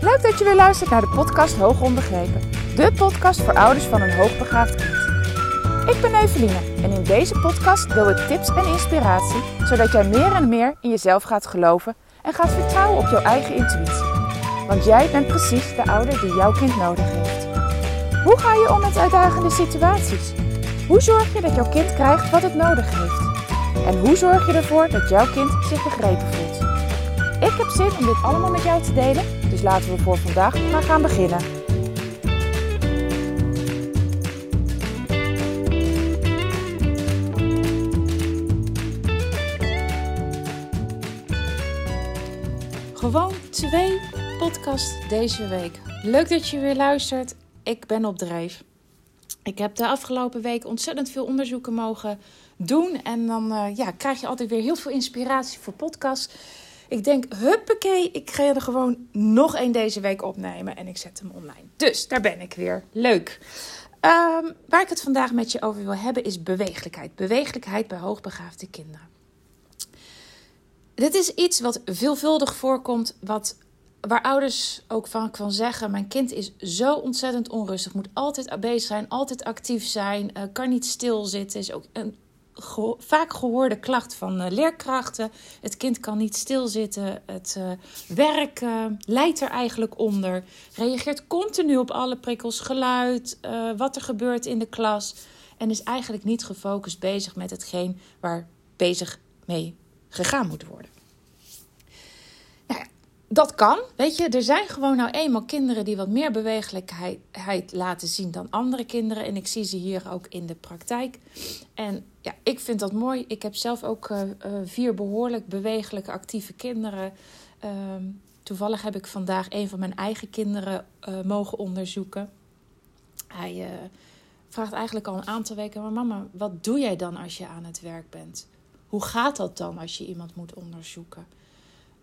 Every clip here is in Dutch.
Leuk dat je weer luistert naar de podcast Hoog Onbegrepen. De podcast voor ouders van een hoogbegaafd kind. Ik ben Eveline en in deze podcast deel ik tips en inspiratie... zodat jij meer en meer in jezelf gaat geloven en gaat vertrouwen op jouw eigen intuïtie. Want jij bent precies de ouder die jouw kind nodig heeft. Hoe ga je om met uitdagende situaties? Hoe zorg je dat jouw kind krijgt wat het nodig heeft? En hoe zorg je ervoor dat jouw kind zich begrepen voelt? Ik heb zin om dit allemaal met jou te delen, dus laten we voor vandaag maar gaan beginnen. Gewoon twee podcasts deze week. Leuk dat je weer luistert. Ik ben op drijf. Ik heb de afgelopen week ontzettend veel onderzoeken mogen doen. En dan uh, ja, krijg je altijd weer heel veel inspiratie voor podcasts. Ik denk, huppakee, ik ga er gewoon nog één deze week opnemen. En ik zet hem online. Dus daar ben ik weer. Leuk. Um, waar ik het vandaag met je over wil hebben is beweeglijkheid. Beweeglijkheid bij hoogbegaafde kinderen. Dit is iets wat veelvuldig voorkomt, wat, waar ouders ook van kan zeggen: Mijn kind is zo ontzettend onrustig, moet altijd bezig zijn, altijd actief zijn, uh, kan niet stilzitten. Is ook een vaak gehoorde klacht van uh, leerkrachten. Het kind kan niet stilzitten. Het uh, werk uh, leidt er eigenlijk onder. Reageert continu op alle prikkels, geluid, wat er gebeurt in de klas. En is eigenlijk niet gefocust bezig met hetgeen waar bezig mee gegaan moet worden dat kan, weet je. Er zijn gewoon nou eenmaal kinderen die wat meer bewegelijkheid laten zien dan andere kinderen. En ik zie ze hier ook in de praktijk. En ja, ik vind dat mooi. Ik heb zelf ook uh, vier behoorlijk bewegelijke, actieve kinderen. Uh, toevallig heb ik vandaag een van mijn eigen kinderen uh, mogen onderzoeken. Hij vraagt eigenlijk al een aantal weken: Maar mama, wat doe jij dan als je aan het werk bent? Hoe gaat dat dan als je iemand moet onderzoeken?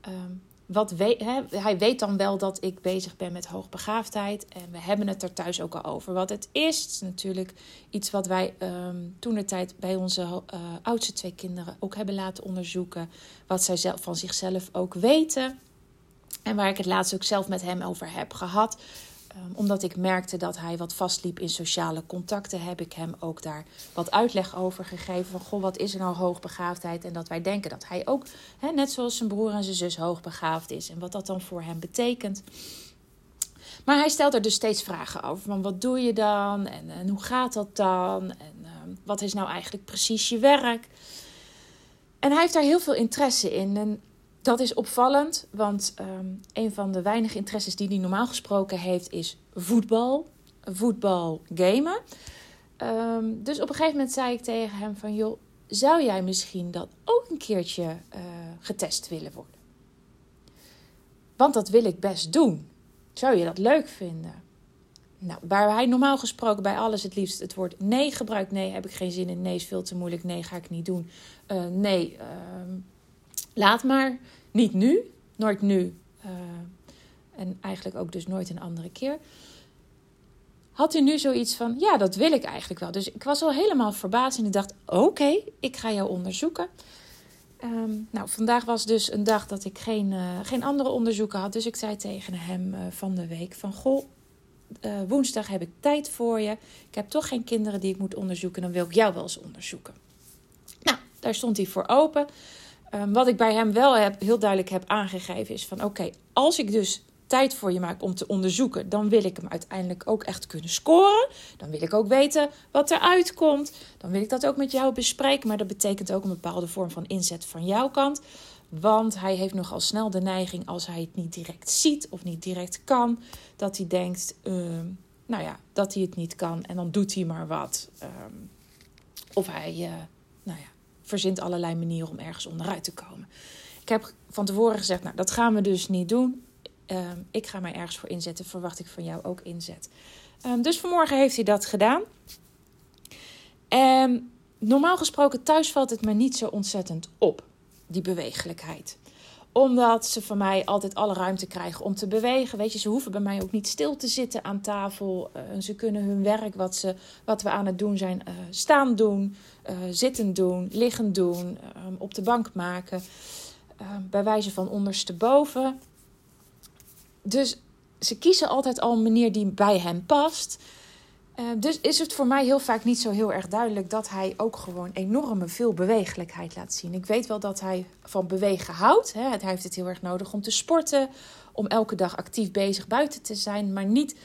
Um, wat hè, hij weet dan wel dat ik bezig ben met hoogbegaafdheid. En we hebben het er thuis ook al over wat het is. Is natuurlijk iets wat wij um, toen de tijd bij onze uh, oudste twee kinderen ook hebben laten onderzoeken. Wat zij zelf, van zichzelf ook weten. En waar ik het laatst ook zelf met hem over heb gehad. Um, omdat ik merkte dat hij wat vastliep in sociale contacten, heb ik hem ook daar wat uitleg over gegeven. Van goh, wat is er nou hoogbegaafdheid? En dat wij denken dat hij ook, net zoals zijn broer en zijn zus, hoogbegaafd is. En wat dat dan voor hem betekent. Maar hij stelt er dus steeds vragen over. Van wat doe je dan? En, en hoe gaat dat dan? En uh, wat is nou eigenlijk precies je werk? En hij heeft daar heel veel interesse in. Dat is opvallend, want um, een van de weinige interesses die hij normaal gesproken heeft is voetbal. Voetbal gamen. Um, dus op een gegeven moment zei ik tegen hem van... joh, zou jij misschien dat ook een keertje uh, getest willen worden? Want dat wil ik best doen. Zou je dat leuk vinden? Nou, waar hij normaal gesproken bij alles het liefst het woord nee gebruikt. Nee, heb ik geen zin in. Nee, is veel te moeilijk. Nee, ga ik niet doen. Uh, nee, uh, laat maar. Niet nu, nooit nu. Uh, en eigenlijk ook dus nooit een andere keer. Had u nu zoiets van, ja, dat wil ik eigenlijk wel. Dus ik was al helemaal verbaasd en ik dacht, oké, ik ga jou onderzoeken. Um, nou, vandaag was dus een dag dat ik geen, uh, geen andere onderzoeken had. Dus ik zei tegen hem uh, van de week van, goh, woensdag heb ik tijd voor je. Ik heb toch geen kinderen die ik moet onderzoeken. Dan wil ik jou wel eens onderzoeken. Nou, daar stond hij voor open. Um, wat ik bij hem wel heb, heel duidelijk heb aangegeven is van... oké, als ik dus tijd voor je maak om te onderzoeken... dan wil ik hem uiteindelijk ook echt kunnen scoren. Dan wil ik ook weten wat eruit komt. Dan wil ik dat ook met jou bespreken. Maar dat betekent ook een bepaalde vorm van inzet van jouw kant. Want hij heeft nogal snel de neiging als hij het niet direct ziet of niet direct kan... dat hij denkt, uh, nou ja, dat hij het niet kan en dan doet hij maar wat. Um, of hij, uh, nou ja verzint allerlei manieren om ergens onderuit te komen. Ik heb van tevoren gezegd, nou dat gaan we dus niet doen. Uh, ik ga mij ergens voor inzetten, verwacht ik van jou ook inzet. Um, dus vanmorgen heeft hij dat gedaan. En normaal gesproken thuis valt het me niet zo ontzettend op, die bewegelijkheid omdat ze van mij altijd alle ruimte krijgen om te bewegen. Weet je, ze hoeven bij mij ook niet stil te zitten aan tafel. Uh, ze kunnen hun werk, wat, ze, wat we aan het doen zijn, uh, staan doen, uh, zitten doen, liggend doen, op de bank maken. bij wijze van ondersteboven. Dus ze kiezen altijd al een manier die bij hem past. Uh, dus is het voor mij heel vaak niet zo heel erg duidelijk dat hij ook gewoon enorme veel bewegelijkheid laat zien. Ik weet wel dat hij van bewegen houdt. Hè. Hij heeft het heel erg nodig om te sporten, om elke dag actief bezig buiten te zijn, maar niet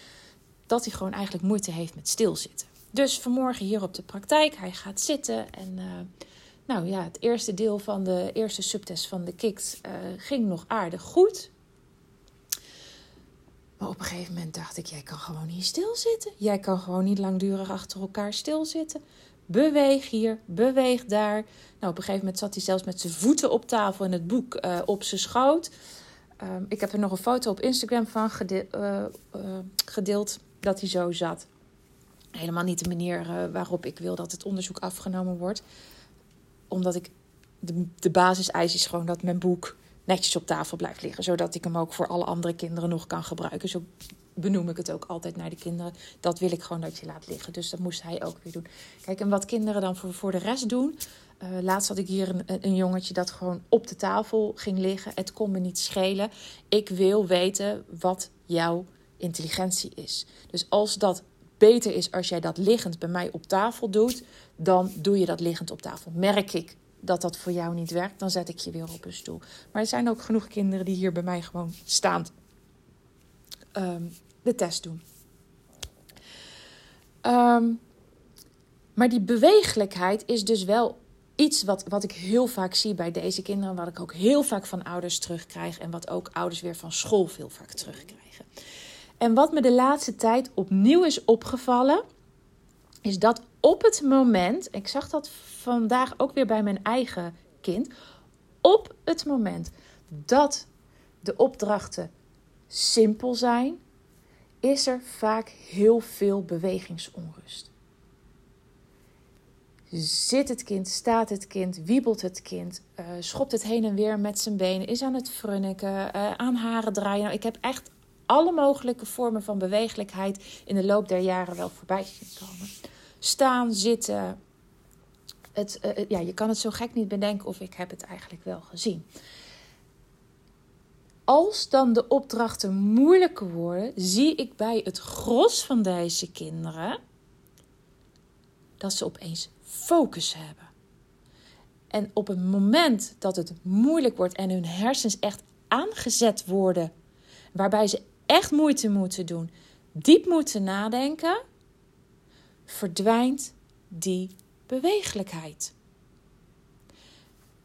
dat hij gewoon eigenlijk moeite heeft met stilzitten. Dus vanmorgen hier op de praktijk, hij gaat zitten en uh, nou ja, het eerste deel van de eerste subtest van de KICS uh, ging nog aardig goed. Op een gegeven moment dacht ik, jij kan gewoon niet stilzitten. Jij kan gewoon niet langdurig achter elkaar stilzitten. Beweeg hier, beweeg daar. Nou, op een gegeven moment zat hij zelfs met zijn voeten op tafel en het boek uh, op zijn schoot. Um, ik heb er nog een foto op Instagram van uh, uh, gedeeld dat hij zo zat. Helemaal niet de manier waarop ik wil dat het onderzoek afgenomen wordt. Omdat ik de, de basiseis is gewoon dat mijn boek netjes op tafel blijft liggen. Zodat ik hem ook voor alle andere kinderen nog kan gebruiken. Zo benoem ik het ook altijd naar de kinderen. Dat wil ik gewoon dat je laat liggen. Dus dat moest hij ook weer doen. Kijk, en wat kinderen dan voor, voor de rest doen. Uh, laatst had ik hier een, een jongetje dat gewoon op de tafel ging liggen. Het kon me niet schelen. Ik wil weten wat jouw intelligentie is. Dus als dat beter is als jij dat liggend bij mij op tafel doet, dan doe je dat liggend op tafel. Merk ik dat dat voor jou niet werkt, dan zet ik je weer op een stoel. Maar er zijn ook genoeg kinderen die hier bij mij gewoon staand um, de test doen. Um, maar die bewegelijkheid is dus wel iets wat, wat ik heel vaak zie bij deze kinderen. Wat ik ook heel vaak van ouders terugkrijg. En wat ook ouders weer van school veel vaak terugkrijgen. En wat me de laatste tijd opnieuw is opgevallen. Is dat op het moment, ik zag dat vandaag ook weer bij mijn eigen kind, op het moment dat de opdrachten simpel zijn, is er vaak heel veel bewegingsonrust. Zit het kind, staat het kind, wiebelt het kind, uh, schopt het heen en weer met zijn benen, is aan het frunniken, uh, aan haren draaien. Nou, ik heb echt alle mogelijke vormen van bewegelijkheid in de loop der jaren wel voorbij zien komen staan, zitten. Het, uh, ja, je kan het zo gek niet bedenken of ik heb het eigenlijk wel gezien. Als dan de opdrachten moeilijker worden, zie ik bij het gros van deze kinderen dat ze opeens focus hebben. En op het moment dat het moeilijk wordt en hun hersens echt aangezet worden, waarbij ze echt moeite moeten doen, diep moeten nadenken, verdwijnt die bewegelijkheid.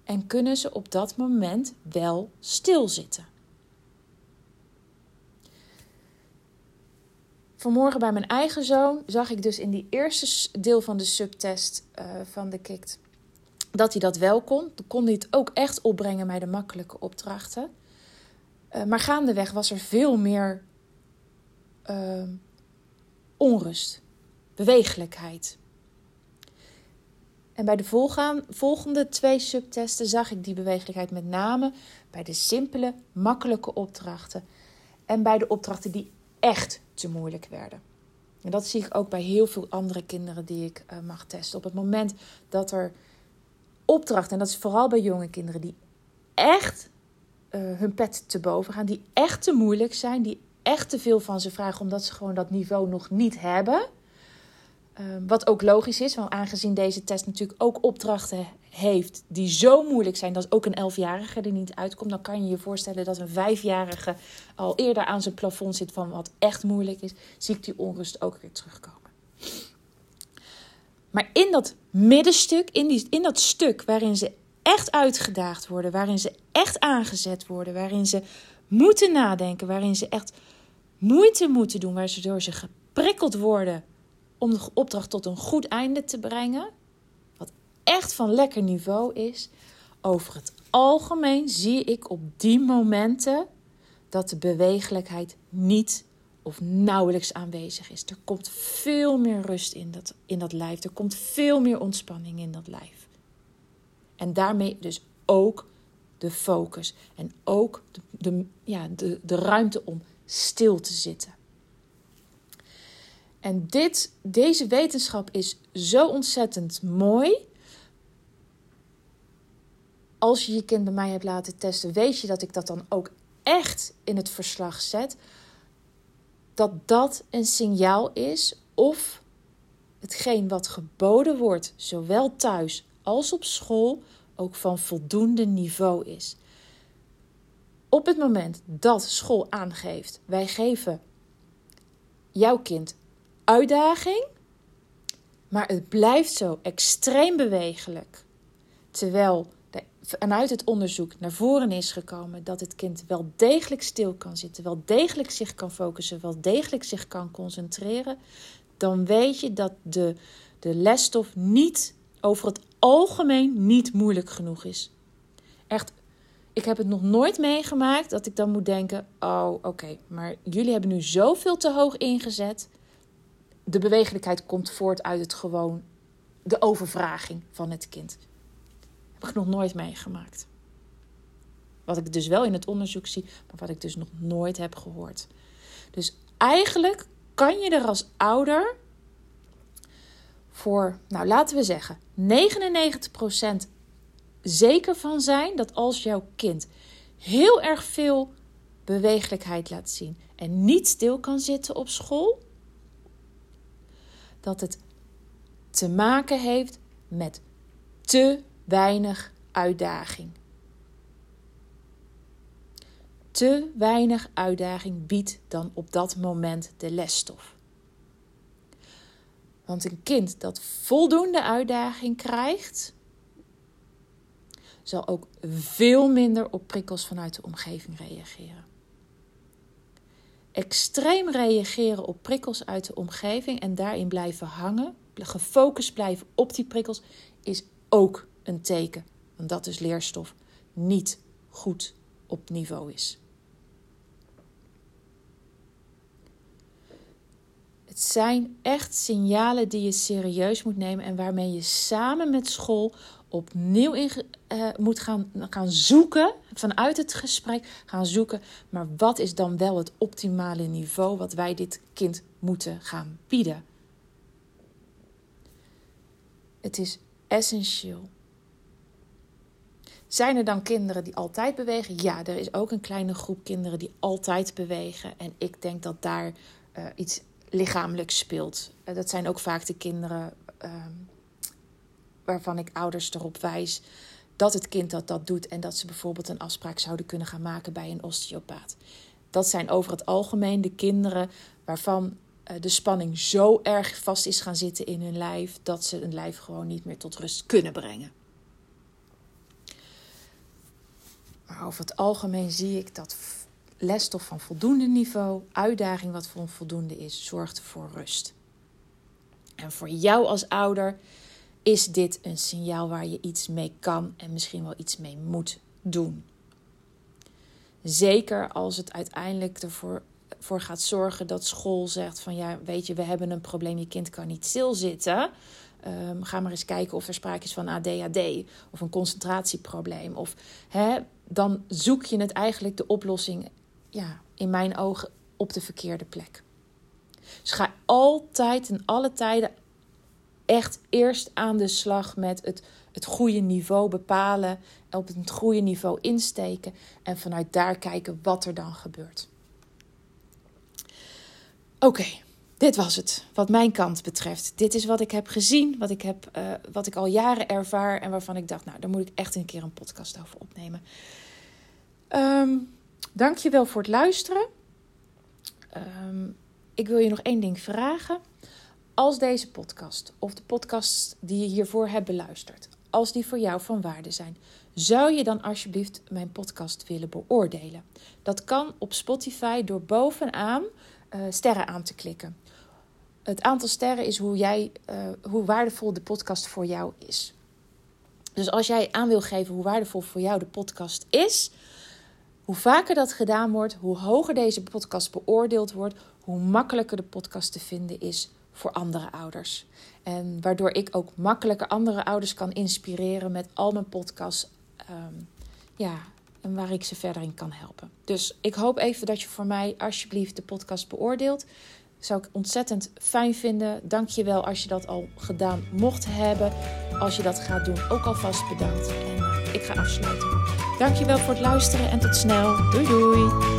En kunnen ze op dat moment wel stilzitten. Vanmorgen bij mijn eigen zoon zag ik dus in die eerste deel van de subtest uh, van de KICT dat hij dat wel kon. Dan kon hij het ook echt opbrengen bij de makkelijke opdrachten. Uh, maar gaandeweg was er veel meer uh, onrust bewegelijkheid. En bij de volgende twee subtesten zag ik die bewegelijkheid met name bij de simpele, makkelijke opdrachten en bij de opdrachten die echt te moeilijk werden. En dat zie ik ook bij heel veel andere kinderen die ik uh, mag testen. Op het moment dat er opdrachten, en dat is vooral bij jonge kinderen, die echt uh, hun pet te boven gaan, die echt te moeilijk zijn, die echt te veel van ze vragen omdat ze gewoon dat niveau nog niet hebben Ehm, wat ook logisch is, want aangezien deze test natuurlijk ook opdrachten heeft die zo moeilijk zijn dat ook een elfjarige er niet uitkomt, dan kan je je voorstellen dat een vijfjarige al eerder aan zijn plafond zit van wat echt moeilijk is, zie ik die onrust ook weer terugkomen. Maar in dat middenstuk, in, die, in dat stuk waarin ze echt uitgedaagd worden, waarin ze echt aangezet worden, waarin ze moeten nadenken, waarin ze echt moeite moeten doen, waardoor ze geprikkeld worden om de opdracht tot een goed einde te brengen, wat echt van lekker niveau is, over het algemeen zie ik op die momenten dat de bewegelijkheid niet of nauwelijks aanwezig is. Er komt veel meer rust in dat, in dat lijf. Er komt veel meer ontspanning in dat lijf. En daarmee dus ook de focus en ook de, de, ja, de, de ruimte om stil te zitten. En dit, deze wetenschap is zo ontzettend mooi. Als je je kind bij mij hebt laten testen, weet je dat ik dat dan ook echt in het verslag zet. dat dat een signaal is of hetgeen wat geboden wordt, zowel thuis als op school, ook van voldoende niveau is. Op het moment dat school aangeeft, wij geven jouw kind uitdaging, maar het blijft zo extreem bewegelijk, terwijl vanuit het onderzoek naar voren is gekomen dat het kind wel degelijk stil kan zitten, wel degelijk zich kan focussen, wel degelijk zich kan concentreren, dan weet je dat de, de lesstof niet over het algemeen niet moeilijk genoeg is. Echt, ik heb het nog nooit meegemaakt dat ik dan moet denken: oh, oké, maar jullie hebben nu zoveel te hoog ingezet. De bewegelijkheid komt voort uit het gewoon de overvraging van het kind. Heb ik nog nooit meegemaakt. Wat ik dus wel in het onderzoek zie, maar wat ik dus nog nooit heb gehoord. Dus eigenlijk kan je er als ouder voor, nou laten we zeggen, 99% zeker van zijn dat als jouw kind heel erg veel bewegelijkheid laat zien en niet stil kan zitten op school, dat het te maken heeft met te weinig uitdaging. Te weinig uitdaging biedt dan op dat moment de lesstof. Want een kind dat voldoende uitdaging krijgt, zal ook veel minder op prikkels vanuit de omgeving reageren. Extreem reageren op prikkels uit de omgeving en daarin blijven hangen, gefocust blijven op die prikkels, is ook een teken, want dat is leerstof, niet goed op niveau is. Het zijn echt signalen die je serieus moet nemen en waarmee je samen met school opnieuw in, uh, moet gaan, gaan zoeken, vanuit het gesprek gaan zoeken. Maar wat is dan wel het optimale niveau wat wij dit kind moeten gaan bieden? Het is essentieel zijn er dan kinderen die altijd bewegen? Ja, er is ook een kleine groep kinderen die altijd bewegen. En ik denk dat daar uh, iets lichamelijks speelt. Uh, dat zijn ook vaak de kinderen uh, waarvan ik ouders erop wijs dat het kind dat dat doet en dat ze bijvoorbeeld een afspraak zouden kunnen gaan maken bij een osteopaat. Dat zijn over het algemeen de kinderen waarvan eh, de spanning zo erg vast is gaan zitten in hun lijf dat ze hun lijf gewoon niet meer tot rust kunnen brengen. Maar over het algemeen zie ik dat lesstof van voldoende niveau, uitdaging wat voor voldoende is, zorgt voor rust. En voor jou als ouder is dit een signaal waar je iets mee kan en misschien wel iets mee moet doen. Zeker als het uiteindelijk ervoor voor gaat zorgen dat school zegt van ja, weet je, we hebben een probleem, je kind kan niet stilzitten. Um, ga maar eens kijken of er sprake is van ADHD of een concentratieprobleem. Of, hè, dan zoek je het eigenlijk de oplossing, ja, in mijn ogen, op de verkeerde plek. Dus ga altijd en alle tijden echt eerst aan de slag met het, het goede niveau bepalen, op het goede niveau insteken en vanuit daar kijken wat er dan gebeurt. Oké, dit was het, wat mijn kant betreft. Dit is wat ik heb gezien, wat ik, heb, uh, wat ik al jaren ervaar en waarvan ik dacht, nou, daar moet ik echt een keer een podcast over opnemen. Um, Dank je wel voor het luisteren. Um, ik wil je nog één ding vragen. Als deze podcast of de podcasts die je hiervoor hebt beluisterd, als die voor jou van waarde zijn, zou je dan alsjeblieft mijn podcast willen beoordelen? Dat kan op Spotify door bovenaan uh, sterren aan te klikken. Het aantal sterren is hoe, jij, uh, hoe waardevol de podcast voor jou is. Dus als jij aan wil geven hoe waardevol voor jou de podcast is, hoe vaker dat gedaan wordt, hoe hoger deze podcast beoordeeld wordt, hoe makkelijker de podcast te vinden is voor andere ouders. En waardoor ik ook makkelijker andere ouders kan inspireren met al mijn podcasts. Um, ja, en waar ik ze verder in kan helpen. Dus ik hoop even dat je voor mij alsjeblieft de podcast beoordeelt. Zou ik ontzettend fijn vinden. Dank je wel als je dat al gedaan mocht hebben. Als je dat gaat doen, ook alvast bedankt. En uh, ik ga afsluiten. Dank je wel voor het luisteren en tot snel. Doei doei.